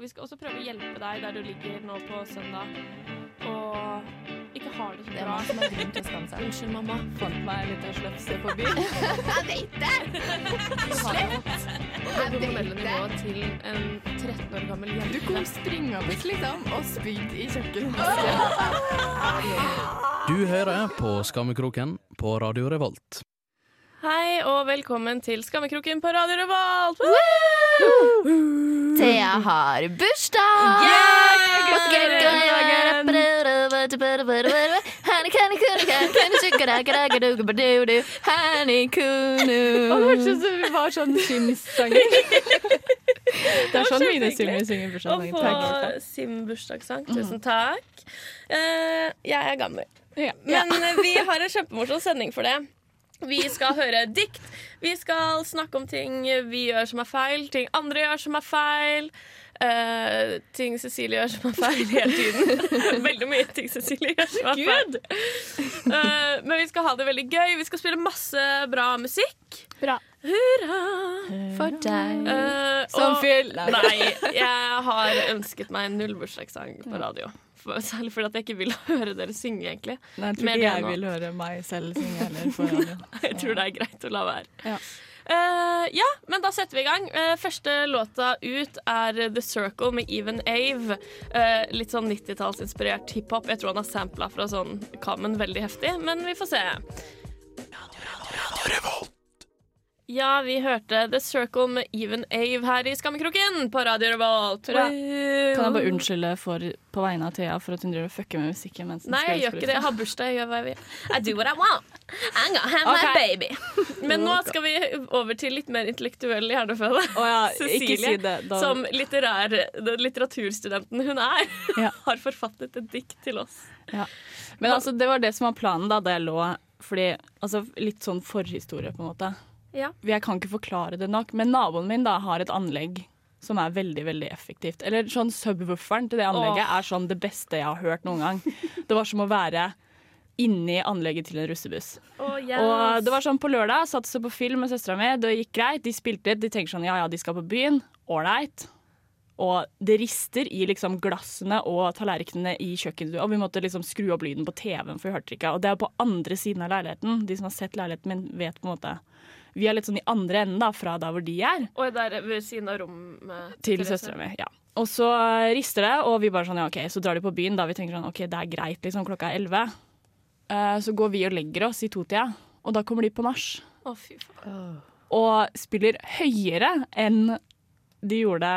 Og vi skal også prøve å hjelpe deg der du ligger nå på søndag og ikke har det så Det er bra. som har grunn til å skamme seg. Unnskyld, mamma. Fant meg litt av slefse på byen. Jeg vet det! Du Jeg vet nivået til en 13 år gammel jente. Du kom springende liksom og spydde i kjøkkenvasken. Du hører på Skammekroken på Radio Revolt. Hei og velkommen til Skammekroken på Radio Revolt! Thea har bursdag! Det ut som vi var sånn Sims-sanger. Det er sånn mine. Simmer synger Å bursdagssanger. få Sim-bursdagssang. Tusen takk. Eh, jeg er gammel. Ja. Men vi har en kjempemorsom sending for det. Vi skal høre dikt. Vi skal snakke om ting vi gjør som er feil, ting andre gjør som er feil. Uh, ting Cecilie gjør som er feil hele tiden. veldig mye ting Cecilie gjør som er feil. Uh, men vi skal ha det veldig gøy. Vi skal spille masse bra musikk. Bra. Hurra! For deg. uh, Som fyller fyll. Nei, jeg har ønsket meg en nullbursdagssang på radio. For, særlig fordi at jeg ikke vil høre dere synge, egentlig. Nei, jeg tror Mer ikke jeg vil høre meg selv synge heller. Jeg tror det er greit å la være. Ja. Uh, ja, men da setter vi i gang. Uh, første låta ut er The Circle med Even Ave. Uh, litt sånn 90-tallsinspirert hiphop. Jeg tror han har sampla fra sånn Common veldig heftig, men vi får se. Ja, vi hørte The Circle med Even Ave her i Skammekroken på Radio Revolt. Bra. Kan jeg bare unnskylde for, på vegne av Thea for at hun driver og fucker med musikken? Mens Nei, jeg gjør ikke det. Jeg har bursdag. Jeg gjør hva jeg vil. I do what I want. I'm gonna have my baby. Men nå skal vi over til litt mer intellektuell hjerneføde. Oh, ja, Cecilie, si det. Da, Som litterær, litteraturstudenten hun er, Ja. har forfattet et dikt til oss. Men altså, det var det som var planen da, da jeg lå Fordi, altså, Litt sånn forhistorie, på en måte. Ja. Jeg kan ikke forklare det nok, men naboen min da har et anlegg som er veldig veldig effektivt. Eller sånn Subwooferen til det anlegget er sånn det beste jeg har hørt noen gang. Det var som å være inni anlegget til en russebuss. Oh, Og det var sånn på lørdag, satt jeg på film med søstera mi, det gikk greit. De spilte, de tenker sånn ja ja, de skal på byen. Ålreit. Og det rister i liksom glassene og tallerkenene i kjøkkenstua. Og vi måtte liksom skru opp lyden på TV-en, for vi hørte ikke. Og det er på andre siden av leiligheten. De som har sett leiligheten min, vet på en måte Vi er litt sånn i andre enden da, fra der hvor de er, Og der ved siden av rommet til søstera mi. Ja. Og så rister det, og vi bare sånn ja, OK, så drar de på byen. Da vi tenker sånn OK, det er greit, liksom, klokka er elleve. Eh, så går vi og legger oss i totida, og da kommer de på nach. Å, fy faen. og spiller høyere enn de gjorde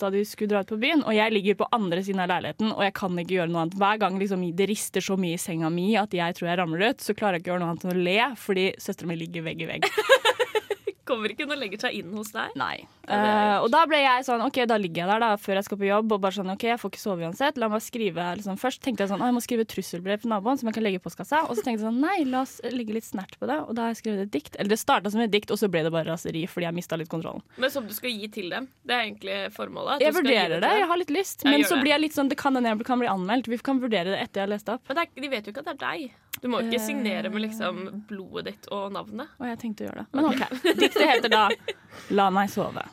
da de skulle dra ut på byen. Og jeg ligger på andre siden av leiligheten, og jeg kan ikke gjøre noe annet. Hver gang liksom, det rister så mye i senga mi at jeg tror jeg ramler ut, så klarer jeg ikke å gjøre noe annet enn å le, fordi søstera mi ligger vegg i vegg. Kommer ikke hun og legger seg inn hos deg? Nei. Eh, og da ble jeg sånn, ok, da ligger jeg der da, før jeg skal på jobb, og bare sånn, ok, jeg får ikke sove uansett. La meg skrive, liksom. Først tenkte jeg sånn, jeg må skrive trusselbrev til naboen som jeg kan legge i postkassa. Og så tenkte jeg sånn, nei, la oss legge litt snert på det. Og da har jeg skrevet et dikt. Eller det starta som et dikt, og så ble det bare raseri fordi jeg mista litt kontrollen. Men som du skal gi til dem? Det er egentlig formålet? at Jeg du skal gi vurderer det, jeg har litt lyst. Men så det. blir jeg litt sånn, det kan hende jeg kan bli anmeldt. Vi kan vurdere det etter jeg har lest opp. Men det er, de vet jo ikke at det er deg. Du må ikke signere med liksom blodet ditt og navnet. Og jeg tenkte å gjøre det. Men OK. Diktet heter da 'La meg sove'.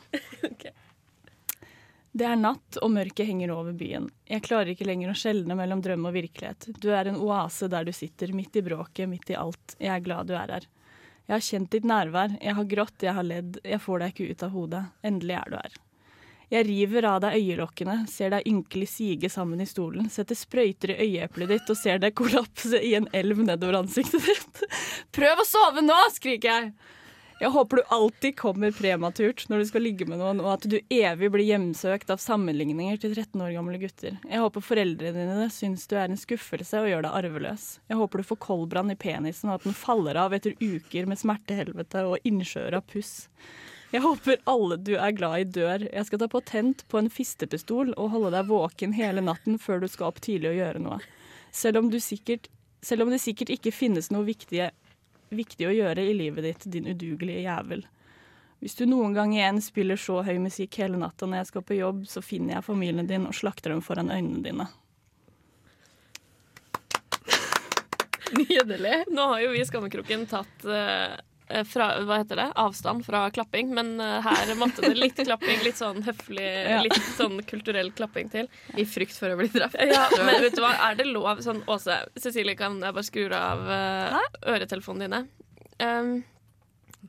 Det er natt, og mørket henger over byen. Jeg klarer ikke lenger å skjelne mellom drøm og virkelighet. Du er en oase der du sitter, midt i bråket, midt i alt. Jeg er glad du er her. Jeg har kjent ditt nærvær, jeg har grått, jeg har ledd, jeg får deg ikke ut av hodet. Endelig er du her. Jeg river av deg øyelokkene, ser deg ynkelig sige sammen i stolen, setter sprøyter i øyeeplet ditt og ser deg kollapse i en elv nedover ansiktet ditt. Prøv å sove nå, skriker jeg! Jeg håper du alltid kommer prematurt når du skal ligge med noen, og at du evig blir hjemsøkt av sammenligninger til 13 år gamle gutter. Jeg håper foreldrene dine syns du er en skuffelse og gjør deg arveløs. Jeg håper du får koldbrann i penisen, og at den faller av etter uker med smertehelvete og innsjøer av puss. Jeg håper alle du er glad i, dør. Jeg skal ta patent på en fistepistol og holde deg våken hele natten før du skal opp tidlig og gjøre noe. Selv om, sikkert, selv om det sikkert ikke finnes noe viktige, viktig å gjøre i livet ditt, din udugelige jævel. Hvis du noen gang igjen spiller så høy musikk hele natta når jeg skal på jobb, så finner jeg familien din og slakter dem foran øynene dine. Nydelig. Nå har jo vi i Skammekroken tatt eh, fra, hva heter det? avstand fra klapping, men eh, her måtte det litt klapping. Litt sånn høflig, Ja. litt sånn kulturell klapping til. I frykt for å bli drept. Ja, men vet du hva, er det lov sånn Åse, Cecilie, kan jeg bare skru av uh, øretelefonene dine? Um,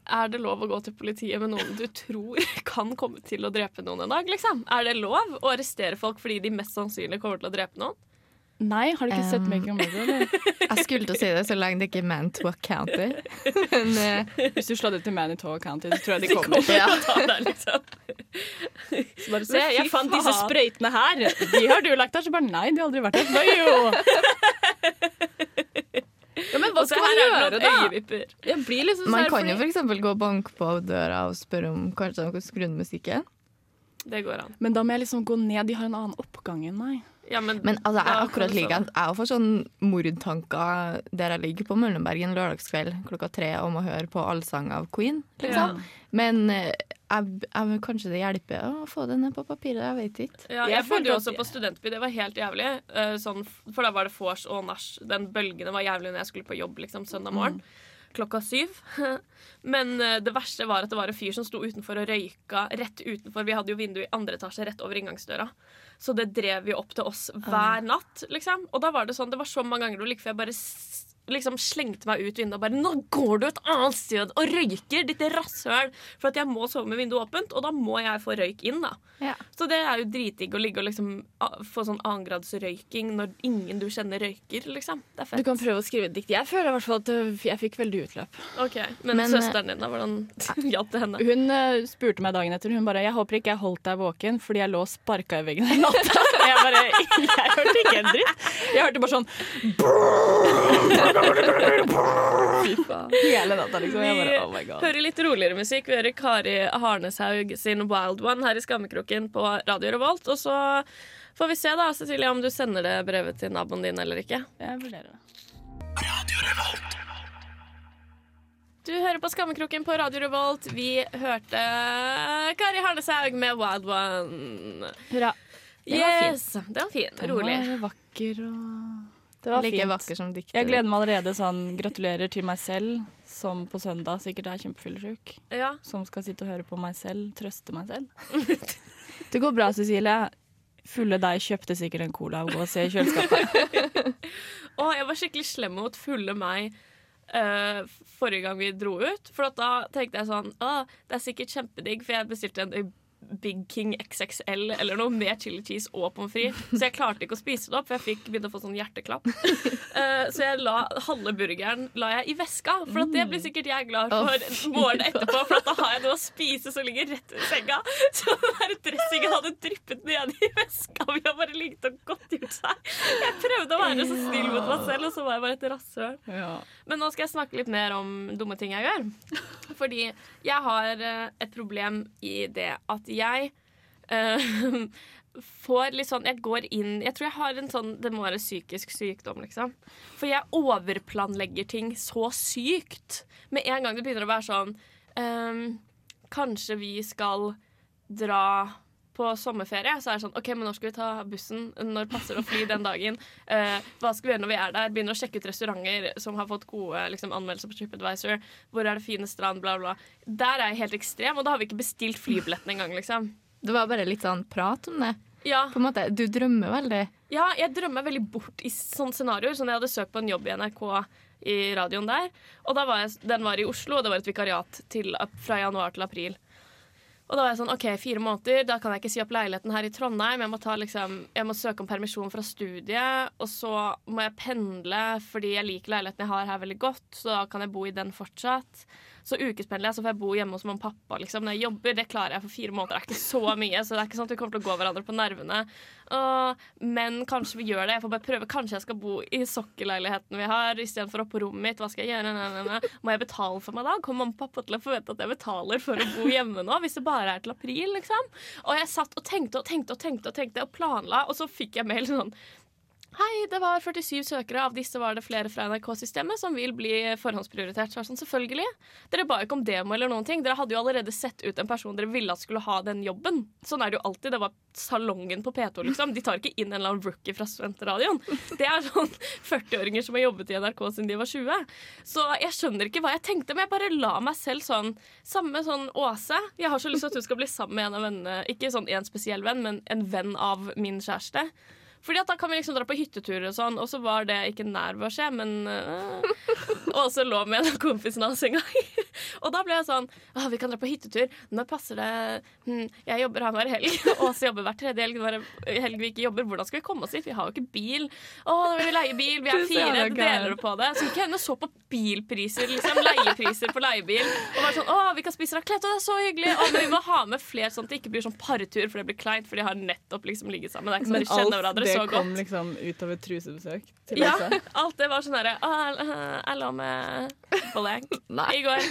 er det lov å gå til politiet med noen du tror kan komme til å drepe noen en dag? liksom? Er det lov å arrestere folk fordi de mest sannsynlig kommer til å drepe noen? Nei, har du ikke sett Um, Making a Murder? Jeg skulle til å si det så lenge det ikke er Manitowoc County. Men uh, Hvis du slår det til Manitowoc County, så tror jeg de kommer. ja. Ta deg, liksom. Så bare se, jeg fant disse sprøytene her. De har du lagt der. Så bare nei, de har aldri vært der. Nei, jo. Ja, men hva skal man her det gjøre, da? Jeg blir liksom Man sånn kan jo f.eks. gå og banke på døra og spørre om kanskje de kan skru ned musikken. Det går an. Men da må jeg liksom gå ned. De har en annen oppgang enn meg. Ja, men, Men altså, jeg er akkurat like at jeg får sånn mordtanker der jeg ligger på Møllenbergen lørdagskveld klokka tre om å høre på allsang av Queen. Liksom. Men eh, jeg, jeg, kanskje det hjelper å få det ned på papiret. Jeg vet ikke. Ja, Jeg jeg følte jo også på studentby. Det var helt jævlig. Eh, sånn, for da var det vors og nach. Den bølgene var jævlig når jeg skulle på jobb liksom, søndag morgen. Klokka syv. Men eh, det verste var at det var en fyr som sto utenfor og røyka rett utenfor. Vi hadde jo vindu i andre etasje rett over inngangsdøra. Så det drev jo opp til oss hver natt, liksom. Og da var det sånn, det var så mange ganger like før jeg bare liksom slengte meg ut vinduet og bare 'Nå går du et annet sted og røyker, ditt rasshøl!' For at jeg må sove med vinduet åpent, og da må jeg få røyk inn, da. Ja. Så det er jo dritdigg å ligge og liksom få sånn annengradsrøyking når ingen du kjenner røyker, liksom. Det er Du kan prøve å skrive et dikt. Jeg føler i hvert fall at øh, jeg fikk veldig utløp. Ok, Men, Men, søsteren din, da? Hvordan hjalp det henne? Hun øh, spurte meg dagen etter. Hun bare 'Jeg håper ikke jeg holdt deg våken fordi jeg lå og sparka i veggen i natt'. Jeg bare Jeg hørte ikke en dritt. Jeg hørte bare sånn hele natta, liksom. Jeg bare, oh my God. hører litt roligere musikk. Vi hører Kari Harneshaug sin Wild One her i Skammekroken på Radio Revolt. Og så får vi se, da, Cecilie, om du sender det brevet til naboen din eller ikke. Jeg vurderer det. Radio Revolt. Du hører på Skammekroken på Radio Revolt. Vi hørte Kari Harneshaug med Wild One. Hurra. Det var fint. yes, Det var fin. Den Rolig. var vakker og Det var Like fint. vakker som dikter. Jeg gleder meg allerede sånn gratulerer til meg selv, som på søndag sikkert er kjempefyllesyk. Ja. Som skal sitte og høre på meg selv, trøste meg selv. Det går bra, Cecilie. Fulle deg kjøpte sikkert en cola og gå og se i kjøleskapet. Og jeg var skikkelig slem mot fulle meg uh, forrige gang vi dro ut. For at da tenkte jeg sånn Å, det er sikkert kjempedigg, for jeg bestilte en Big King XXL eller noe med chili cheese og pommes frites. Så jeg klarte ikke å spise det opp, for jeg fikk begynte å få sånn hjerteklapp. Uh, så jeg la halve burgeren la jeg i veska, for det blir sikkert jeg glad for morgenen etterpå. For da har jeg noe å spise som ligger rett ved senga. Så den der dressingen hadde dryppet ned i veska. Vi har bare ligget og godtgjort seg. Jeg prøvde å være så snill mot meg selv, og så var jeg bare et rasshøl. Ja. Men nå skal jeg snakke litt mer om dumme ting jeg gjør. Fordi jeg har eh, et problem i det at jeg uh, får litt sånn Jeg går inn Jeg tror jeg har en sånn Det må være psykisk sykdom, liksom. For jeg overplanlegger ting så sykt. Med en gang det begynner å være sånn um, Kanskje vi skal dra på sommerferie, så er det sånn OK, men når skal vi ta bussen? Når passer det å fly den dagen? Eh, hva skal vi gjøre når vi er der? Begynner å sjekke ut restauranter som har fått gode liksom, anmeldelser på TripAdvisor. Hvor er det fine strand? Bla, bla. Der er jeg helt ekstrem, og da har vi ikke bestilt flybilletten engang, liksom. Det var bare litt sånn prat om det. Ja, På en måte, Du drømmer veldig. ja, jeg drømmer veldig bort i sånne scenarioer. Sånn jeg hadde søkt på en jobb i NRK i radioen der. Og var jeg, den var i Oslo, og det var et vikariat til, fra januar til april. Og da var jeg sånn, ok, fire måneder, da kan jeg ikke si opp leiligheten her i Trondheim. Jeg må, ta, liksom, jeg må søke om permisjon fra studiet, og så må jeg pendle fordi jeg liker leiligheten jeg har her veldig godt, så da kan jeg bo i den fortsatt. Så ukespendler jeg, så får jeg bo hjemme hos mamma og pappa liksom, når jeg jobber. Det klarer jeg for fire måneder. Det er ikke så mye, så det er ikke sånn at vi kommer til å gå hverandre på nervene. Og, men kanskje vi gjør det. Jeg får bare prøve. Kanskje jeg skal bo i sokkelleiligheten vi har, istedenfor oppe på rommet mitt. Hva skal jeg gjøre? Nei, nei, nei. Må jeg betale for meg da? Kommer mamma og pappa til å forvente at jeg betaler for å bo hjemme nå? Hvis det bare er til april, liksom? Og jeg satt og tenkte og tenkte og tenkte og tenkte og planla, og så fikk jeg mail sånn Hei, det var 47 søkere. Av disse var det flere fra NRK-systemet som vil bli forhåndsprioritert. Så sånn, selvfølgelig. Dere ba ikke om demo eller noen ting. Dere hadde jo allerede sett ut en person dere ville at skulle ha den jobben. Sånn er det jo alltid. Det var salongen på P2, liksom. De tar ikke inn en eller annen rookie fra studentradioen. Det er sånn 40-åringer som har jobbet i NRK siden de var 20. Så jeg skjønner ikke hva jeg tenkte, men jeg bare la meg selv sånn Samme sånn Åse. Jeg har så lyst til at du skal bli sammen med en av vennene. Ikke sånn en spesiell venn, men en venn av min kjæreste. Fordi at Da kan vi liksom dra på hytteturer og sånn, og så var det ikke nær ved å skje, men øh, Og så lå med en av kompisene hans en gang. og da ble jeg sånn Å, vi kan dra på hyttetur. Når passer det? Hm, jeg jobber her hver helg. Åse jobber hver tredje helg. Hver helg vi ikke jobber. Hvordan skal vi komme oss dit? Vi har jo ikke bil. Å, vi vil leie bil. Vi er fire. Det deler du på det. Så ikke og så på bilpriser, liksom. Leiepriser på leiebil. Og bare sånn Å, vi kan spise raclette, det er så hyggelig. Å, men vi må ha med flere, sånn at det ikke blir sånn partur, for det blir kleint, for de har nettopp liksom ligget sammen. Det er ikke sånn de kjenner hverandre det godt. kom liksom ut av et trusebesøk til Ja, Åse. alt det var sånn herre Å, jeg- jeg lå med blank i går.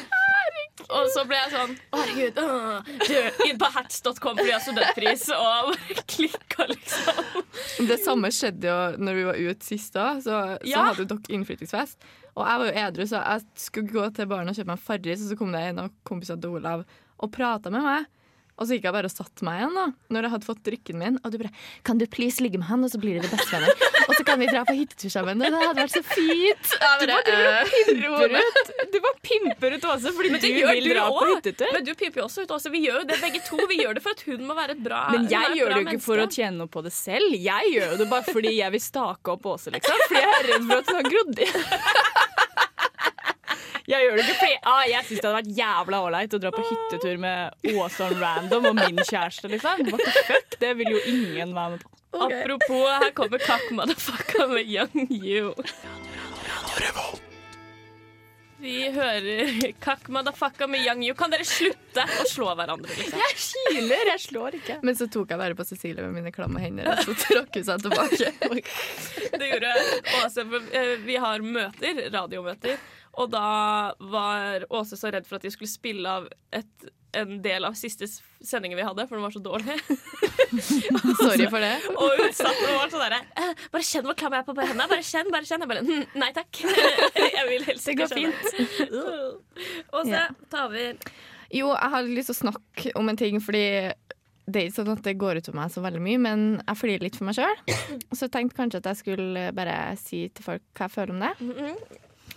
Og så ble jeg sånn Å, herregud. øh, Du, inn på hats.com fordi jeg har studentpris, og bare klikka, liksom. Det samme skjedde jo når vi var ute sist, da. Så, så Ja. hadde jo dere innflyttingsfest. Og jeg var jo edru, så jeg skulle gå til baren og kjøpe meg Farris, og så kom det en av kompisene til Olav og prata med meg. Og så gikk jeg bare og satte meg igjen da Når jeg hadde fått drikken min. Og du bare 'Kan du please ligge med han, og så blir dere bestevenner?' 'Og så kan vi dra på hyttetur sammen.' Og det hadde vært så fint. Jeg bare, «Øh, ro ned.» Du bare pimper ut Åse fordi du, du vil du dra på hyttetur. Men du pimper jo også ut også. Vi gjør jo det begge to. Vi gjør det for at hun må være et bra Men er jeg gjør det jo ikke for å menneske. tjene noe på det selv. Jeg gjør jo det bare fordi jeg vil stake opp Åse, liksom. Fordi jeg er redd for at hun har grodd i. Jeg gjør det ikke fordi ah, jeg syns det hadde vært jævla ålreit å dra på hyttetur med Åsson random og min kjæreste, liksom. What the fuck? Det vil jo ingen være med på. Apropos, her kommer Kakk Motherfucka med Young You. Vi hører Kakk Motherfucka med Young You. Kan dere slutte å slå hverandre, liksom? Jeg kiler, jeg slår ikke. Men så tok jeg bare på Cecilie med mine klamme hender, og så trakk hun seg tilbake. Det gjorde Åse. eh, Vi har møter, radiomøter, og da var Åse så redd for at de skulle spille av et, en del av siste sendingen vi hadde, for den var så dårlig. Sorry for det. Og hun satt og var sånn derre eh, Bare kjenn hvor klam jeg er på hendene. Bare kjenn, bare kjenn. Jeg bare hm, Nei takk. Jeg vil helst Det ikke går kjenne. Åse, Ja. ta over. Jo, jeg har lyst til å snakke om en ting, fordi det er ikke sånn at det går ut over meg så veldig mye, men jeg flirer litt for meg sjøl. Så jeg tenkte kanskje at jeg skulle bare si til folk hva jeg føler om det.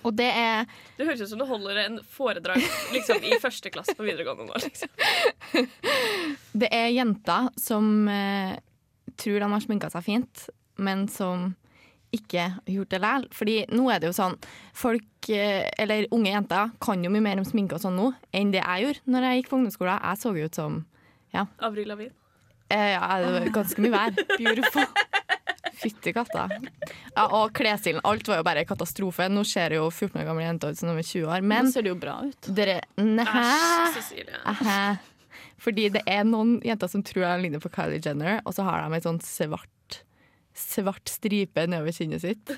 Og det er Det høres ut som du holder en foredrag liksom, i første klasse på videregående nå. Liksom. Det er jenter som eh, tror de har sminka seg fint, men som ikke har gjort det likevel. Fordi nå er det jo sånn Folk, eh, eller unge jenter, kan jo mye mer om sminke og sånn nå enn det jeg gjorde når jeg gikk på ungdomsskolen. Jeg så jo ut som Avril Lavigne. eh, ja, det var ganske mye vær. Beautiful. Fytti katta. Ja, og klesstilen. Alt var jo bare katastrofe. Nå ser jo 14 år gamle jenter ut som de er 20 år, Nå men ser det jo bra ut. dere Æsj, Cecilie. Fordi det er noen jenter som tror de ligner på Kylie Jenner, og så har de et sånn svart svart stripe nedover kinnet sitt.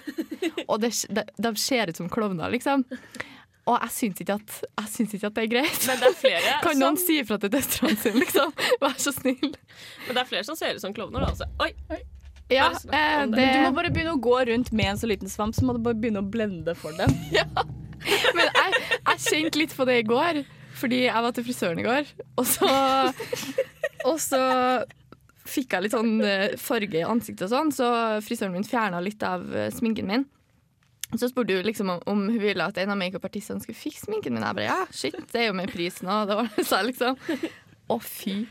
Og det, de, de ser ut som klovner, liksom. Og jeg syns ikke, ikke at det er greit. Men det er flere Kan som, noen si ifra til døtrene sine, liksom? Vær så snill. men det er flere som ser ut som klovner. da, Altså. Oi, Ja, eh, det, Du må bare begynne å gå rundt med en så liten svamp, så må du bare begynne å blende for den. ja. Men jeg, jeg kjente litt på det i går, fordi jeg var til frisøren i går. Og så, og så fikk jeg litt sånn eh, farge i ansiktet og sånn, så frisøren min fjerna litt av eh, sminken min. Så spurte hun liksom om, om hun ville at en av makeupartistene skulle fikse sminken min. Jeg bare ja, shit, det er jo med prisen òg. det var det sa jeg liksom. Å, fy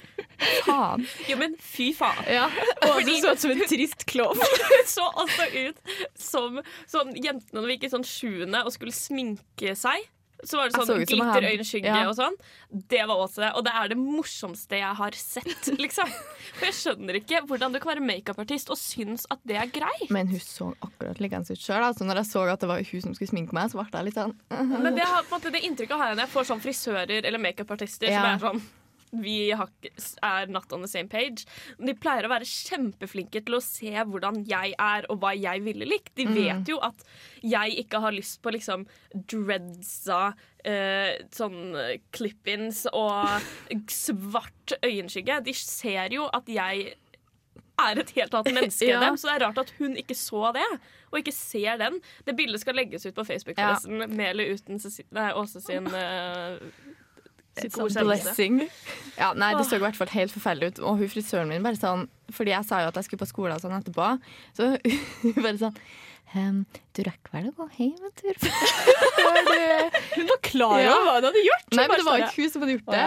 faen. jo, men fy faen. Ja. Og Fordi... så ut som en trist klovn. Hun så også ut som sånn jentene når vi gikk i sånn sjuende og skulle sminke seg. Så var det sånn glitterøyenskygge ja. og sånn. Det var også det. Og det er det morsomste jeg har sett, liksom. For jeg skjønner ikke hvordan du kan være makeupartist og synes at det er greit. Men hun så akkurat likeens ut sjøl. Altså, når jeg så at det var hun som skulle sminke meg, så ble jeg litt sånn Men det, har, på en måte, det inntrykket har jeg når jeg får sånn frisører eller makeupartister Ja. som er sånn vi har, er not on the same page. De pleier å være kjempeflinke til å se hvordan jeg er, og hva jeg ville likt. De vet jo at jeg ikke har lyst på liksom dreadsa eh, sånn clip-ins og svart øyenskygge. De ser jo at jeg er et helt annet menneske enn Ja. dem. Så det er rart at hun ikke så det, og ikke ser den. Det bildet skal legges ut på Facebook, Ja. Med eller uten Åse sin uh, Godkjennelse. Blessing. Ja, nei, det så i hvert fall helt forferdelig ut. Og hun frisøren min bare sånn Fordi jeg sa jo at jeg skulle på skole og sånn etterpå. Så hun bare sånn Um, Du rekker vel å gå hjem en tur Hun var klar over Ja. hva hun hadde gjort! Nei, men det var ikke hun som hadde gjort det.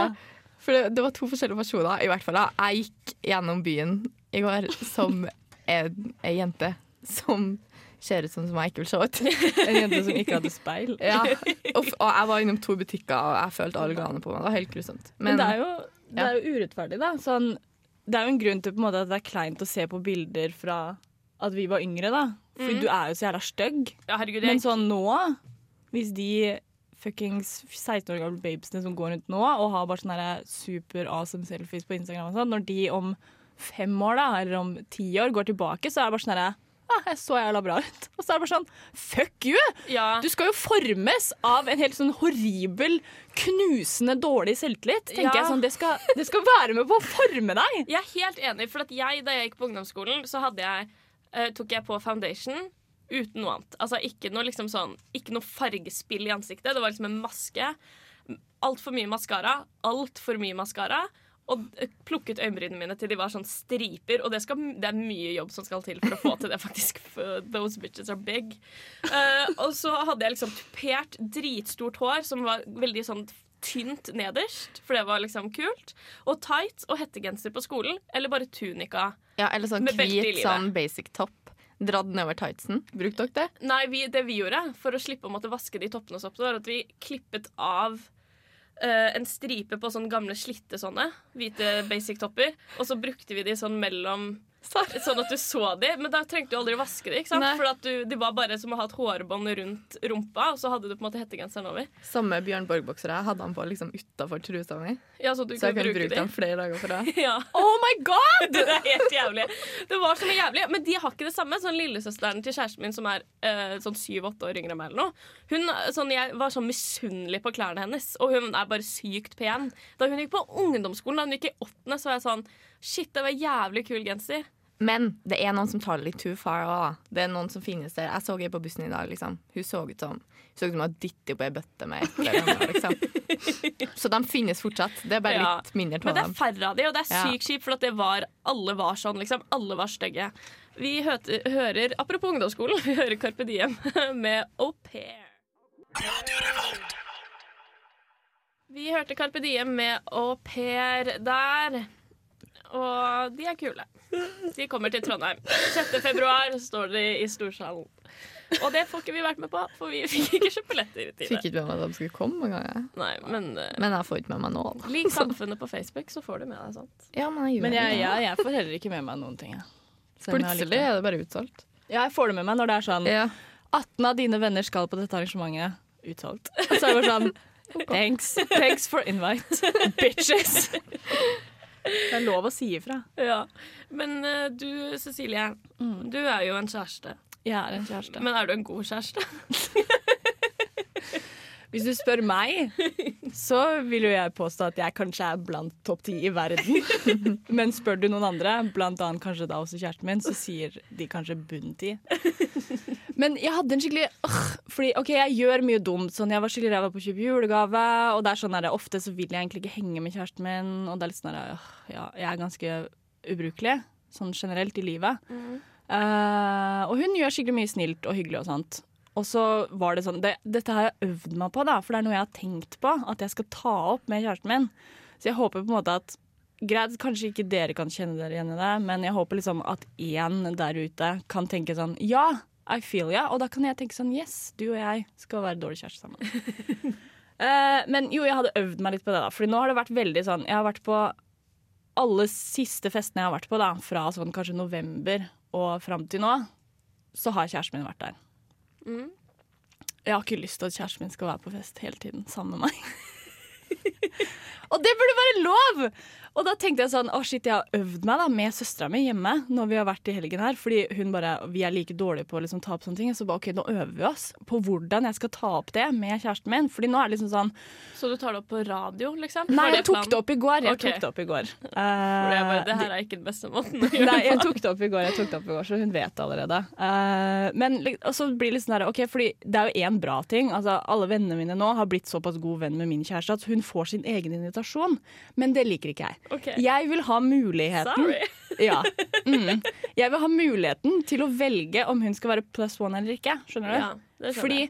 For det, det var to forskjellige personer. I hvert fall da. Jeg gikk gjennom byen i går som en, ei jente som ser ut som som jeg ikke vil se ut. En jente som ikke hadde speil. Ja. Og, og jeg var innom to butikker, og jeg følte gane på meg. Det var helt grusomt. Men, det, er jo, det er jo urettferdig, da. Sånn, det er jo en grunn til på en måte, at det er kleint å se på bilder fra at vi var yngre, da. Fordi mm. du er jo så jævla stygg. Ja, herregud, Men sånn nå, hvis de fuckings 16 år gamle babesene som går rundt nå og har bare sånne super awesome selfies på Instagram og sånn, når de om fem år da, eller om ti år går tilbake, så er det bare sånn herre ah, jeg så jævla bra ut. Og så er det bare sånn Fuck you! ja. Du skal jo formes av en helt sånn horribel, knusende dårlig selvtillit. tenker Ja. jeg sånn, det skal, det skal være med på å forme deg! Jeg er helt enig, for jeg, da jeg gikk på ungdomsskolen, så jeg, uh, tok jeg på foundation uten noe annet. Altså ikke noe, liksom sånn, ikke noe fargespill i ansiktet. Det var liksom en maske. Altfor mye maskara. Altfor mye maskara. Og plukket øyenbrynene mine til de var sånn striper. Og det, skal, det er mye jobb som skal til for å få til det, faktisk. Those bitches are big. Uh, og så hadde jeg liksom tupert, dritstort hår som var veldig sånn tynt nederst, for det var liksom kult. Og tights og hettegenser på skolen. Eller bare tunika. Ja, eller sånn hvit sånn basic topp. Dratt nedover tightsen. Brukte dere det? Nei, vi, det vi gjorde for å slippe å måtte vaske de toppene oss opp, var at vi klippet av en stripe på sånne gamle slitte sånne hvite basic-topper. Og så brukte vi de sånn mellom Sånn at du så de, men da trengte du aldri vaske de. ikke sant? Nei. For du, de var bare som å ha et hårbånd rundt rumpa, og så hadde du på en måte hettegenseren over. Samme Bjørn Borg-bokser jeg hadde han på liksom utafor trusa mi. Ja, Så Så jeg kunne bruke dem flere dager på rad. Ja. Oh my god! Det er helt jævlig. Det var så jævlig. Men de har ikke det samme. Sånn Lillesøsteren til kjæresten min, som er eh, sånn syv-åtte år yngre enn meg, eller noe. Hun, sånn, jeg var sånn misunnelig på klærne hennes, og hun er bare sykt pen. Da hun gikk på ungdomsskolen, da hun gikk i åttende, så var jeg sånn Shit, det var jævlig kul genser. Men det er noen som tar det litt too far. òg. Det er noen som finnes der. Jeg så ei på bussen i dag. Liksom. Hun så ut som Hun så ut som hun dyttet på ei bøtte med eller noe, Liksom. Så de finnes fortsatt. Det er bare Ja. litt mindre Men det er dem. færre av dem, og det er sykt kjipt, for det var, alle var sånn. liksom Alle var stygge. Vi høter, hører, apropos ungdomsskolen, vi hører Carpe Diem med Au Pair. Vi hørte Carpe Diem med Au Pair der. Og de er kule. De kommer til Trondheim. 6. februar står de i Storsalen. Og det får ikke vi vært med på, for vi fikk ikke kjøpt billetter i tide. Fikk ikke med meg at de skulle komme engang. jeg. Nei, men uh, Men jeg får ikke med meg nå. lik samfunnet på Facebook, så får du med deg sånt. Ja, men jeg gjør Men jeg, det. jeg, jeg får heller ikke med meg noen ting. Plutselig er det bare utsolgt. Ja, jeg får det med meg når det er sånn Ja. 18 av dine venner skal på dette arrangementet. Utsolgt. Og så er det bare sånn Thanks. Thanks for invite, bitches. Det er lov å si ifra. Ja. Men uh, du, Cecilie, du er jo en kjæreste. Jeg er en kjæreste. Men er du en god kjæreste? Hvis du spør meg, så vil jo jeg påstå at jeg kanskje er blant topp ti i verden. Men spør du noen andre, blant annet kanskje da også kjæresten min, så sier de kanskje bunn ti. Men jeg hadde en skikkelig øh, Fordi ok, jeg gjør mye dumt. Sånn, jeg var skikkelig ræva på å kjøpe julegave, og det er sånn der, ofte så vil jeg egentlig ikke henge med kjæresten min. Og det er litt sånn der, øh, ja, jeg er ganske ubrukelig, sånn generelt i livet. Eh, og hun gjør skikkelig mye snilt og hyggelig og sånt. Og så var det sånn det, Dette har jeg øvd meg på, da, for det er noe jeg har tenkt på at jeg skal ta opp med kjæresten min. Så jeg håper på en måte at Greit, kanskje ikke dere kan kjenne dere igjen i det, men jeg håper liksom at én der ute kan tenke sånn Ja, I feel ya. Og da kan jeg tenke sånn Yes, du og jeg skal være dårlig kjæreste sammen. uh, men jo, jeg hadde øvd meg litt på det, da. Fordi nå har det vært veldig sånn Jeg har vært på alle siste festene jeg har vært på, da, fra sånn kanskje november og fram til nå, så har kjæresten min vært der. Mm. Jeg har ikke lyst til at kjæresten min skal være på fest hele tiden sammen med meg. og det burde være lov! Og da tenkte jeg sånn, å shit, jeg har øvd meg da med søstera mi hjemme når vi har vært i helgen her. Fordi hun bare, vi er like dårlige på å liksom ta opp sånne ting. Så bare, ok, nå øver vi oss på hvordan jeg skal ta opp det med kjæresten min. Fordi nå er det liksom sånn Så du tar det opp på radio, liksom? Nei, jeg tok det opp i går. Jeg okay. tok det opp i går. Uh, bare, det Eh, her er ikke den beste måten å gjøre Nei, jeg tok det opp i går, jeg tok det opp i går så hun vet det allerede. Uh, men og så blir det litt sånn der, ok, fordi det er jo én bra ting. Altså, alle vennene mine nå har blitt såpass god venn med min kjæreste at hun får sin egen invitasjon. Men det liker ikke jeg. Ok. Jeg vil ha muligheten Sorry. ja. mm. Jeg vil ha muligheten til å velge om hun skal være plus one eller ikke. Skjønner du? Ja, skjønner Fordi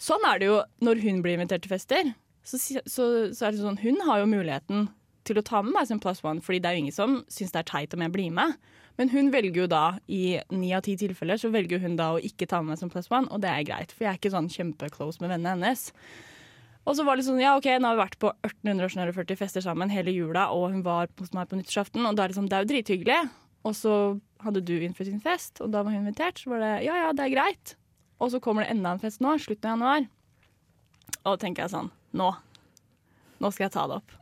sånn er det jo når hun blir invitert til fester. Så, så, så er det sånn, Hun har jo muligheten til å ta med meg som plus one, Fordi det er jo ingen som syns det er teit om jeg blir med. Men hun velger jo da, i ni av ti tilfeller, så velger hun da å ikke ta med meg som plus one, og det er greit. For jeg er ikke sånn kjempeclose med vennene hennes. Og så var det sånn, ja ok, nå har vi vært på 1840 fester sammen hele jula, og hun var hos meg på nyttårsaften, og da er det sånn, det er jo drithyggelig. Og så hadde du innført sin fest, og da var hun invitert, så var det ja ja, det er greit. Og så kommer det enda en fest nå, slutten av januar. Og da tenker jeg sånn, nå. Nå skal jeg ta det opp.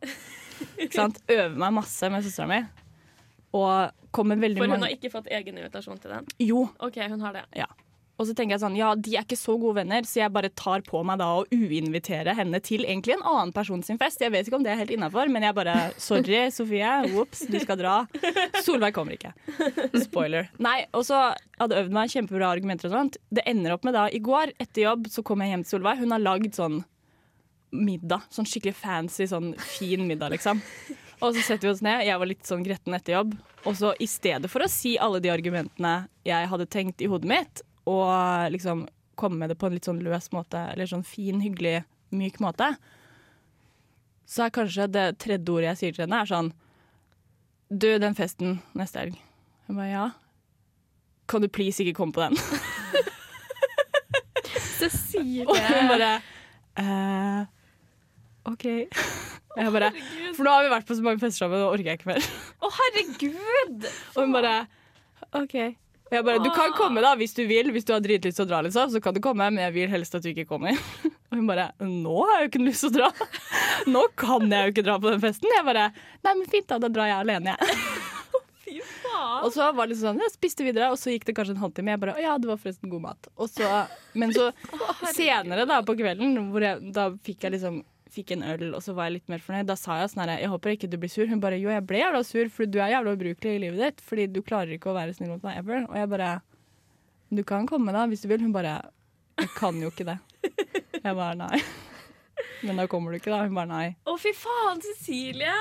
Ikke sant? Øve meg masse med søstera mi. Og kommer veldig mange For hun har ikke fått egen invitasjon til den? Jo, OK, hun har det. ja. Og så tenker jeg sånn, ja, de er ikke så gode venner, så jeg bare tar på meg da å uinvitere henne til egentlig en annen person sin fest. Jeg vet ikke om det er helt innafor, men jeg bare Sorry, Sofie. Ops, du skal dra. Solveig kommer ikke. Spoiler. Nei, og så hadde øvd meg kjempebra argumenter og sånt. Det ender opp med da, i går etter jobb så kom jeg hjem til Solveig. Hun har lagd sånn middag. Sånn skikkelig fancy, sånn fin middag, liksom. Og så setter vi oss ned. Jeg var litt sånn gretten etter jobb. Og så i stedet for å si alle de argumentene jeg hadde tenkt i hodet mitt, og liksom komme med det på en litt sånn løs måte, eller sånn fin, hyggelig, myk måte, så er kanskje det tredje ordet jeg sier til henne, er sånn Du, den festen neste helg. Hun bare ja. Kan du please ikke komme på den? Cecilie. Og hun bare eh, OK. Jeg bare For nå har vi vært på så mange fester sammen, nå orker jeg ikke mer. Å, herregud! Og hun bare OK. Og jeg bare Du kan komme da hvis du vil, hvis du har dritlyst til å dra, liksom, så kan du komme, men jeg vil helst at du ikke kommer. Og hun bare Nå har jeg jo ikke lyst til å dra. Nå kan jeg jo ikke dra på den festen. Jeg bare Nei, men fint, da. Da drar jeg alene, jeg. Fy faen. Og så var det sånn, jeg spiste videre, og så gikk det kanskje en halvtime. Jeg bare, å ja, det var forresten god mat. Og så, men så senere da på kvelden, jeg, da fikk jeg liksom fikk en øl, og så var jeg litt mer fornøyd. Da sa jeg sånn her, jeg håper ikke du blir sur. Hun bare, jo, jeg ble jævla sur, for du er jævla ubrukelig i livet ditt, fordi du klarer ikke å være snill mot meg ever. Og jeg bare, du kan komme da, hvis du vil. Hun bare, jeg kan jo ikke det. Jeg bare, nei. Men da kommer du ikke da. Hun bare, nei. Å, fy faen, Cecilie!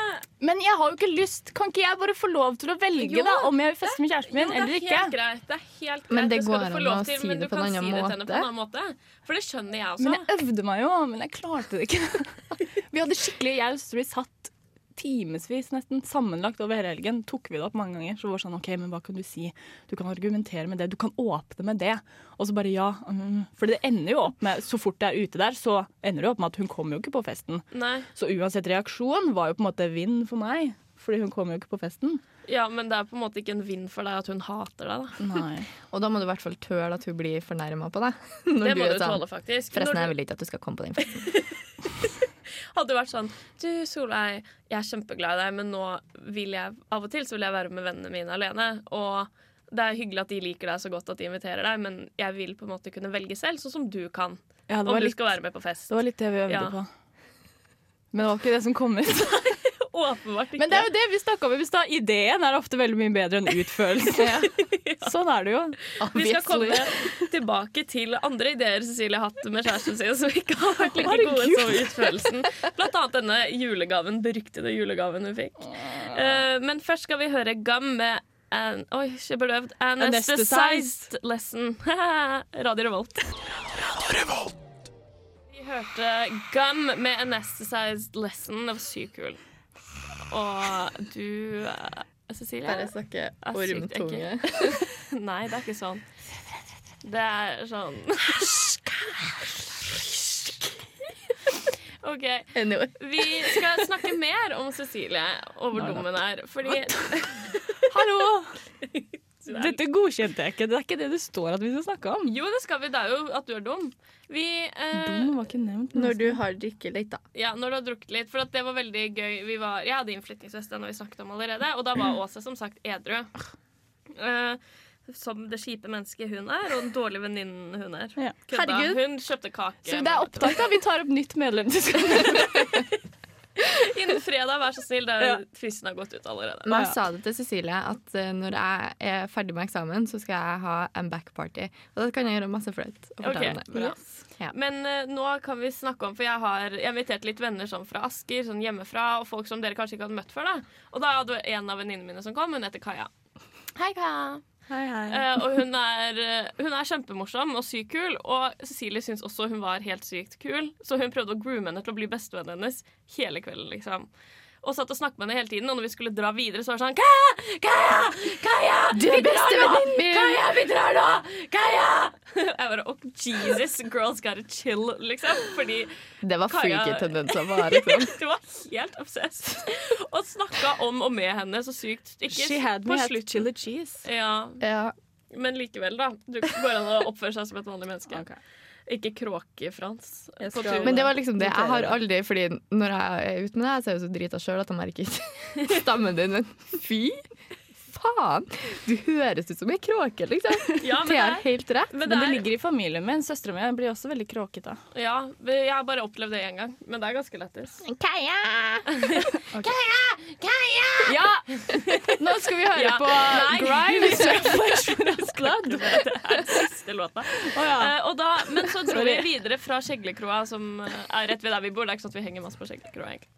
Men jeg har jo ikke lyst. Kan ikke jeg bare få lov til å velge Jo. da, om jeg vil feste med kjæresten min Jo, det eller er ikke? helt greit. Det er helt greit. Men det skal går an lov å til, si men det du på en kan annen si det til henne på en annen måte. For det skjønner jeg også. Men jeg øvde meg jo, men jeg klarte det ikke. Vi hadde skikkelig, Jeg og søstera satt timevis nesten sammenlagt over hele helgen. Tok vi det opp mange ganger. Så var det sånn, ok, men hva kan du si? Du kan argumentere med det. Du kan åpne med det. Og så bare ja. Mm. For det ender jo opp med, så fort det er ute der, så ender det opp med at hun kommer jo ikke på festen. Nei. Så uansett reaksjon var jo på en måte vinn for meg. Fordi hun kommer jo ikke på festen. Ja, men det er på en måte ikke en vinn for deg at hun hater deg, da. Nei. Og da må du i hvert fall tøle at hun blir fornærma på deg. Når Det må du, du tåle, faktisk. Forresten, Når jeg vil ikke at du skal komme på den festen. Hadde vært sånn Du, Solveig, jeg er kjempeglad i deg, men nå vil jeg av og til så vil jeg være med vennene mine alene. Og det er hyggelig at de liker deg så godt at de inviterer deg, men jeg vil på en måte kunne velge selv, sånn som du kan. Ja, Om du litt, skal være med på fest. det var litt det vi øvde Ja. på. Men det var ikke det som kom ut. Åpenbart ikke. Men det er jo det vi snakka om i stad. Ideen er ofte veldig mye bedre enn utførelsen. Sånn er det jo. Vi skal komme tilbake til andre ideer Cecilie har hatt med kjæresten sin som ikke har vært like gode som utførelsen. Blant annet denne julegaven, beryktede julegaven hun fikk. Eh, men først skal vi høre Gam med an, Oi, kjempeløvd. Anesthetized Lesson. Radio Revolt. Vi hørte Gum med Anesthetized Lesson. Det var sykt kul. Og du eh, Cecilie? Bare snakke ormtunge. Nei, det er ikke sånn. Det er sånn OK. Vi skal snakke mer om Cecilie og hvor dum hun er. Fordi Hallo! det. Dette godkjente jeg ikke. Det er ikke det det står at vi skal snakke om. Jo, det skal vi. Det er jo at du er dum. Vi eh, Dum var ikke nevnt. Når du har drukket litt, da. Ja, når du har drukket litt. For at det var veldig gøy. Vi var, jeg hadde innflyttingsfest, har vi snakket om allerede. Og da var Åse som sagt edru. Eh, som det kjipe mennesket hun er, og den dårlige venninnen hun er. Ja. Herregud. Hun kjøpte kake. Så det er opptak, da. Vi tar opp nytt medlem. til skolen. Fredag, vær så snill. Der Ja. fristen har gått ut allerede. Men jeg Ja. sa det til Cecilie at eh, når jeg er ferdig med eksamen, så skal jeg ha en backparty. Og da kan jeg gjøre masse flaut. Okay. Bra. Ja. Men uh, nå kan vi snakke om For jeg har invitert litt venner sånn fra Asker, sånn hjemmefra, og folk som dere kanskje ikke hadde møtt før. da Og da hadde en av venninnene mine som kom. Hun heter Kaja. Hei, Kaja. Eh, og hun er, eh, hun er kjempemorsom og sykt kul. Og Cecilie syns også hun var helt sykt kul, så hun prøvde å groome henne til å bli bestevennen hennes hele kvelden. liksom og satt og snakket med henne hele tiden, og når vi skulle dra videre, så var det sånn Kaja! Kaja! Kaja! Du er bestevennen min! Kaja, vi drar nå! Kaja! Jeg bare oh, Jesus, girls gotta chill, liksom. Fordi Det var Kaja- freaky tendenser. Var, liksom. du var helt obsessed. Og snakka om og med henne så sykt. Ikke She had på me at chili cheese. Ja, Ja. men likevel, da. Du går an å oppføre seg som et vanlig menneske. Ok. Ikke kråkefrans. Skal-. Men det var liksom det. Jeg har aldri Fordi når jeg er ute med deg, så er jeg jo så drita sjøl at jeg merker ikke stemmen din. Men fy faen! Du høres ut som ei kråke, liksom. Ja, men Det er helt rett. Men Men det det er, ligger i familien min. Søstera mi blir også veldig kråkete. ja, jeg har bare opplevd det én gang, men det er ganske lættis. Kaja! Ja! Nå skal vi høre Ja. på Nei. Blood. Det er den siste låta. Å, ja. uh, og da, men så dro vi videre fra Skjeglekroa, som eh, er rett ved der vi bor. Det er ikke sånn at vi henger masse på Skjeglekroa, egentlig.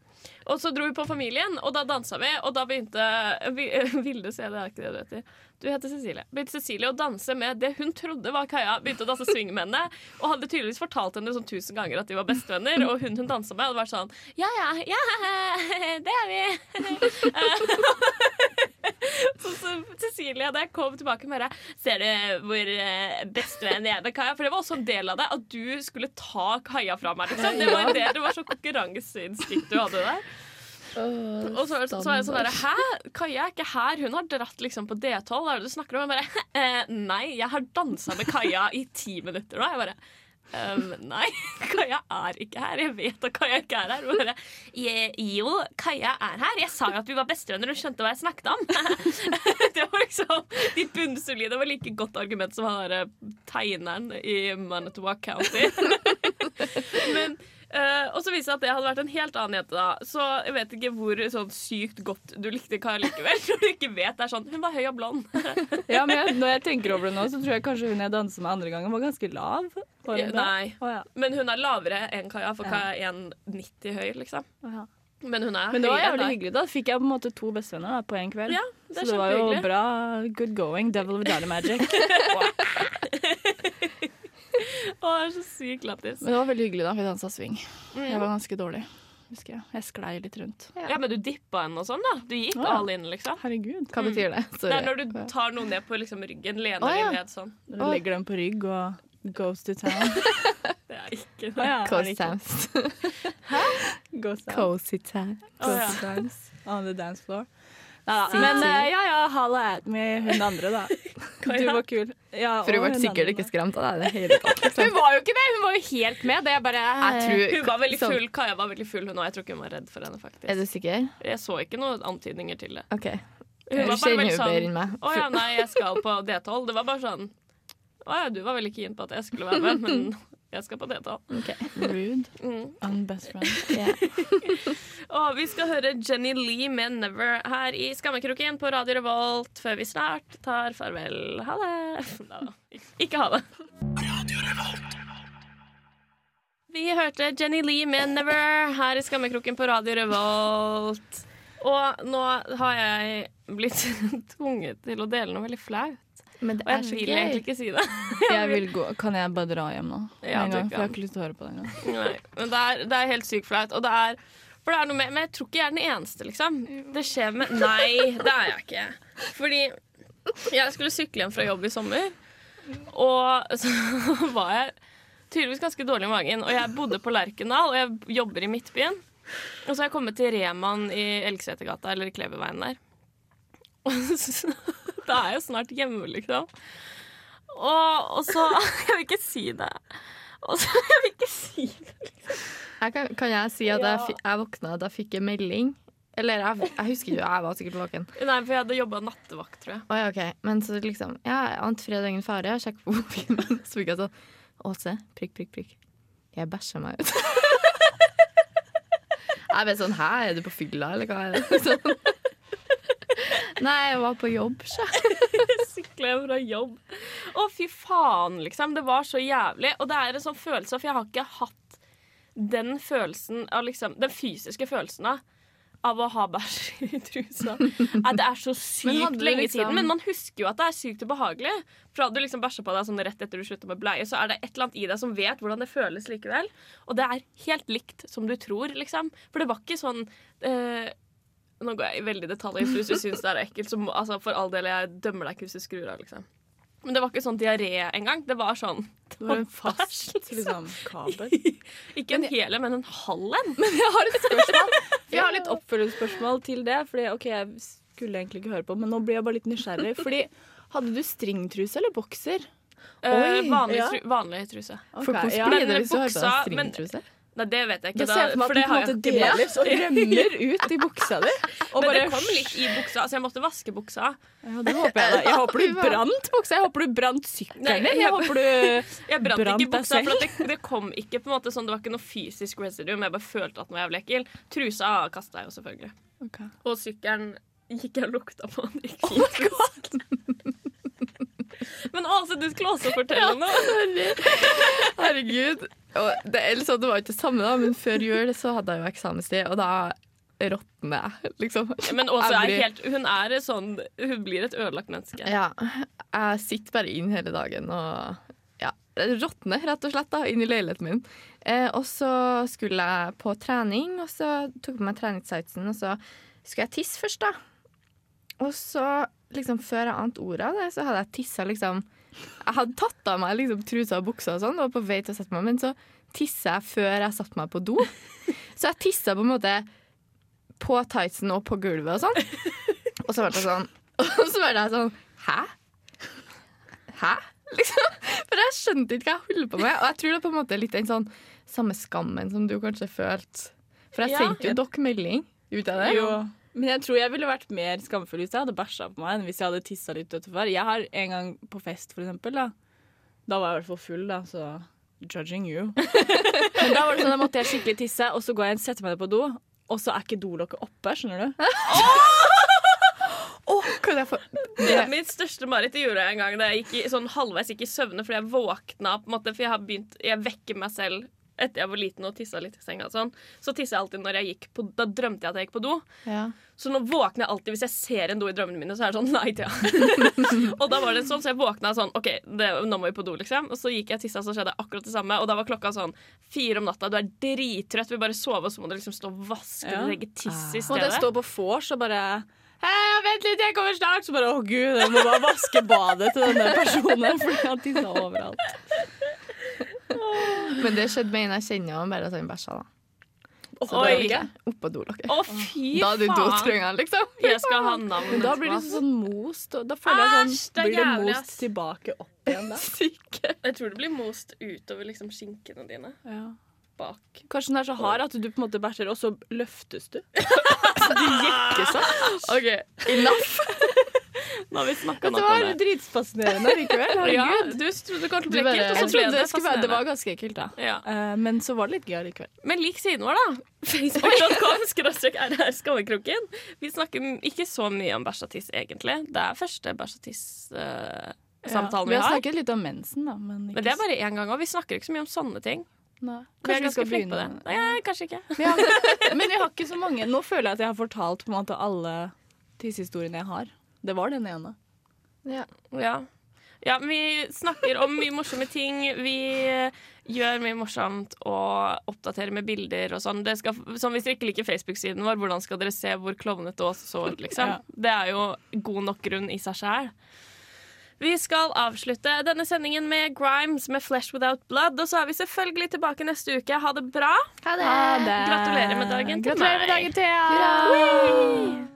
Og så dro vi på Familien, og da dansa vi, og da begynte Vilde se, det er ikke det du heter. Du heter Cecilie. Begynte Cecilie å danse med det hun trodde var Kaja. Begynte å danse swing med henne, og hadde tydeligvis fortalt henne sånn tusen ganger at de var bestevenner. Og hun hun dansa med, hadde vært sånn Ja, ja, ja, det er vi. så, så Cecilie, da jeg kom tilbake med det Ser du hvor uh, bestevenn jeg er med Kaja? For det var også en del av det, at du skulle ta Kaja fra meg. Liksom. Det var det, det var så konkurranseinstinkt du hadde der. Og så, så var jeg sånn derre Hæ? Kaja er ikke her. Hun har dratt liksom på D12. Hva er det du snakker om? Jeg bare eh, Nei, jeg har dansa med Kaja i ti minutter nå. Jeg bare «Ehm, nei, Kaja er ikke her. Jeg vet at Kaja ikke er her. Bare, «Je- jo, Kaja er her. Jeg sa jo at vi var bestevenner og skjønte hva jeg snakket om. det var liksom De bunnsolide var like godt argument som han derre tegneren i Manitowoc County. Men Uh, og så viste det at det hadde vært en helt annen jente. da Så jeg vet ikke hvor sånn sykt godt du likte Kaja likevel. Når du ikke vet det er sånn Hun var høy og blond. Ja, men jeg, når jeg tenker over det nå, så tror jeg kanskje hun jeg danset med andre gangen, var ganske lav. Var hun det? Nei. Oh, ja. Men hun er lavere enn Kaja, for Ja. Kaja er 1,90 høy, liksom. Oh, ja. Men hun er Men det var jævlig hyggelig. Da fikk jeg på en måte to bestevenner da, på en kveld. Ja, det så det var jo bra good going. Devil of daddy magic. Å, det er så sykt lættis. Men det var veldig hyggelig da vi dansa swing. Jeg Mm. var ganske dårlig, husker jeg. Jeg sklei litt rundt. Ja, men du dippa henne og sånn, da. Du gikk ja. all in, liksom. Herregud. Hva betyr det? Det er når du tar noen ned på liksom, ryggen, lener Å, ja. ned sånn. Du legger dem på rygg og goes to town. Det er ikke det. ja, Coast towns. Hæ? ikke? times. Goes to Cozy time. Ja. Cozy on the dance floor. Neida. Men eh, ja ja, halla at me, hun andre, da. Du var kul. Ja, For hun ble sikkert andre. ikke skremt av deg det hele tatt. liksom. Hun var jo ikke det! Hun var jo helt med. Det bare Jeg tror, Hun var veldig full. full. Kaja var veldig full, hun òg. Jeg tror ikke hun var redd for henne, faktisk. Er du sikker? Jeg så ikke noen antydninger til det. OK. Hun Du var bare veldig sånn. Å ja, nei, jeg skal på D12. Det var bare sånn Å ja, du var veldig keen på at jeg skulle være med, men jeg skal på D12. rude. Mm. I'm best friend. Yeah. Og vi skal høre Jenny Lee med 'Never' her i Skammekroken på Radio Revolt før vi snart tar farvel. Ha det. Neida, ikke ha det. Vi hørte Jenny Lee med 'Never' her i Skammekroken på Radio Revolt. Og nå har jeg blitt tvunget til å dele noe veldig flaut. Men det Og er jeg så vil egentlig ikke si det. Jeg vil gå. Kan jeg bare dra hjem nå? Ja, en gang, for jeg har ikke lyst til å høre på det engang. Men det er, det er helt sykt flaut. Og det er, for det er noe med, men jeg tror ikke jeg er den eneste, liksom. Det skjer med Nei, det er jeg ikke. Fordi jeg skulle sykle hjem fra jobb i sommer, og så var jeg tydeligvis ganske dårlig i magen. Og jeg bodde på Lerkendal, og jeg jobber i Midtbyen. Og så har jeg kommet til Reman i Elgsetergata, eller Kleverveien der. Og så, Da er jeg jo snart hjemme, liksom. Og, og så Jeg vil ikke si det. Og så Jeg vil ikke si det. Jeg kan, kan jeg si at jeg, jeg våkna da fikk jeg melding? Eller jeg, jeg husker ikke, jeg var sikkert våken. Nei, for jeg hadde jobba nattevakt, tror jeg. Oi, ja, ok. Men så liksom Ja, ante fred og ingen fare. Jeg sjekket på mobilen så fikk jeg sånn Åse, prikk, prikk, prikk. Jeg bæsja meg ut. jeg ble sånn Hæ, er du på fylla, eller hva er det? Sånn. Nei, jeg var på jobb, så. Sykle hjem fra jobb. Å, fy faen, liksom. Det var så jævlig. Og det er en sånn følelse, for jeg har ikke hatt den følelsen av liksom Den fysiske følelsen av av å ha bæsj i trusa. At det er så sykt lenge liksom- siden. Men man husker jo at det er sykt ubehagelig. For du liksom bæsja på deg sånn rett etter du slutta med bleie, så er det et eller annet i deg som vet hvordan det føles likevel. Og det er helt likt som du tror, liksom. For det var ikke sånn eh, Nå går jeg i veldig detalj, for hvis du syns det er ekkelt, så må, altså, for all del, jeg dømmer deg ikke hvis du skrur av, liksom. Men det var ikke sånn diaré engang. Det var sånn Det var en fast liksom, kabel. Ikke en hel en, men en halv en. Men jeg har et spørsmål. Jeg har litt oppfølgingsspørsmål til det. Fordi, ok, Jeg skulle egentlig ikke høre på, men nå blir jeg bare litt nysgjerrig. Fordi Hadde du stringtruse eller bokser? Oi, vanlig, ja. tru, vanlig truse. Hvordan ja. Men buksa- stringtruse? men-? Nei, det vet jeg ikke. Da ser jeg for meg at du den på en måte deles og rømmer ut i buksa di. Men bare det kom litt i buksa, så jeg måtte vaske buksa. Ja, det håper jeg da. Jeg håper du brant buksa. Jeg håper du brant sykkelen din. Jeg håper du Jeg brant Brant ikke buksa, for det, det kom ikke på en måte sånn, det var ikke noe fysisk residuum. Jeg bare følte at den var jævlig ekkel. Trusa kasta jeg jo selvfølgelig. Og sykkelen gikk jeg og lukta på. Den gikk God. Men altså, du skulle også fortelle noe. Herregud. Og det, liksom, det var ikke det samme, da, men før jul så hadde jeg jo eksamenstid, og da råtner jeg, liksom. Men også er blir- helt, hun er sånn Hun blir et ødelagt menneske. Ja. Jeg sitter bare inn hele dagen og ja, råtner rett og slett da, inn i leiligheten min. Eh, og så skulle jeg på trening, og så tok jeg på meg treningssightsen, og så skulle jeg tisse først, da. Og så, liksom, før jeg ante ordet av det, så hadde jeg tissa liksom Jeg hadde tatt av meg liksom, trusa og buksa og sånn, og var på vei til å sette meg, men så tissa jeg før jeg satte meg på do. Så jeg tissa på en måte på tightsen og på gulvet og sånn. Og så ble det sånn Og så ble jeg sånn Hæ? Hæ? Liksom. For jeg skjønte ikke hva jeg holdt på med. Og jeg tror det er på en måte litt den sånn samme skammen som du kanskje følte. For jeg Ja. sendte jo dere melding ut av det. Jo. Men jeg tror jeg ville vært mer skamfull hvis jeg hadde bæsja på meg, enn hvis jeg hadde tissa litt utenfor. Jeg har en gang på fest, for eksempel, da. Da var jeg i hvert fall full, da, så judging you. Men da var det sånn, da måtte jeg skikkelig tisse, og så går jeg og setter meg ned på do, og så er ikke dolokket oppe, skjønner du? Kan jeg få Det er mitt største mareritt i gjorde jeg en gang da jeg gikk i, sånn halvveis gikk i søvne fordi jeg våkna. på en måte, For jeg har begynt, jeg vekker meg selv etter jeg var liten og tissa litt i senga. Sånn. Så tissa jeg alltid når jeg gikk på Da drømte jeg at jeg gikk på do. ja. Så nå våkner jeg alltid hvis jeg ser en do i drømmene mine. Så er det sånn, nei, Thea. og da var det sånn, så jeg våkna sånn OK, det, nå må vi på do, liksom. Og så gikk jeg og tissa, så skjedde akkurat det samme. Og da var klokka sånn fire om natta. Du er drittrøtt, vil bare sove, og så må du liksom stå og vaske Ja. og legge tiss i stedet. Må det stå på vors og bare Hei, vent litt, jeg kommer snart! Så bare å gud, jeg må bare vaske badet til denne personen, for han tissa overalt. Men det skjedde med en jeg kjenner, bare at han bæsja, da. Så oppå dolokket. Å, fy Da er du faen! dødstrøngende, liksom. Jeg skal ha navnet. Men da blir det sånn most, da føler jeg Æsj, sånn det er Blir det jævlig, most ass. tilbake opp igjen da? Sikkert. Jeg tror det blir most utover liksom skinkene dine. Ja. Bak. Kanskje den er så hard at du på en måte bæsjer, og så løftes du. du jekker sånn. OK, enough. Nå har vi snakka Det nok var om det. dritfascinerende likevel. Ja, du trodde det til å bli ekkelt, og så ble det fascinerende. det var ganske ekkelt, da. Ja. Uh, men så var det litt gøy likevel. Men lik siden vår, da. Facebook.com skråstrek RR Skammekroken. Vi snakker ikke så mye om bæsj og tiss, egentlig. Det er første bæsj og tiss-samtalen vi vi har har. snakket litt om mensen, da. Men, Men det er bare én gang, og vi snakker ikke så mye om sånne ting. Nei. Kanskje vi skal begynne på det. Nei, ja, kanskje ikke. Men jeg, har, men jeg har ikke så mange. Nå føler jeg at jeg har fortalt på en måte alle tissehistoriene jeg har. Det var den ene. Ja. Ja. ja, vi snakker om mye morsomme ting. Vi gjør mye morsomt og oppdaterer med bilder og sånn. Det skal, som hvis dere ikke liker Facebook-siden vår, hvordan skal dere se hvor klovnete Ås så ut, liksom? Ja. Det er jo god nok grunn i seg sjæl. Vi skal avslutte denne sendingen med Grimes med 'Flesh Without Blood'. Og så er vi selvfølgelig tilbake neste uke. Ha det bra. Ha det. Ha det. Gratulerer med dagen til Gratulerer med meg. dagen, Thea! Hurra!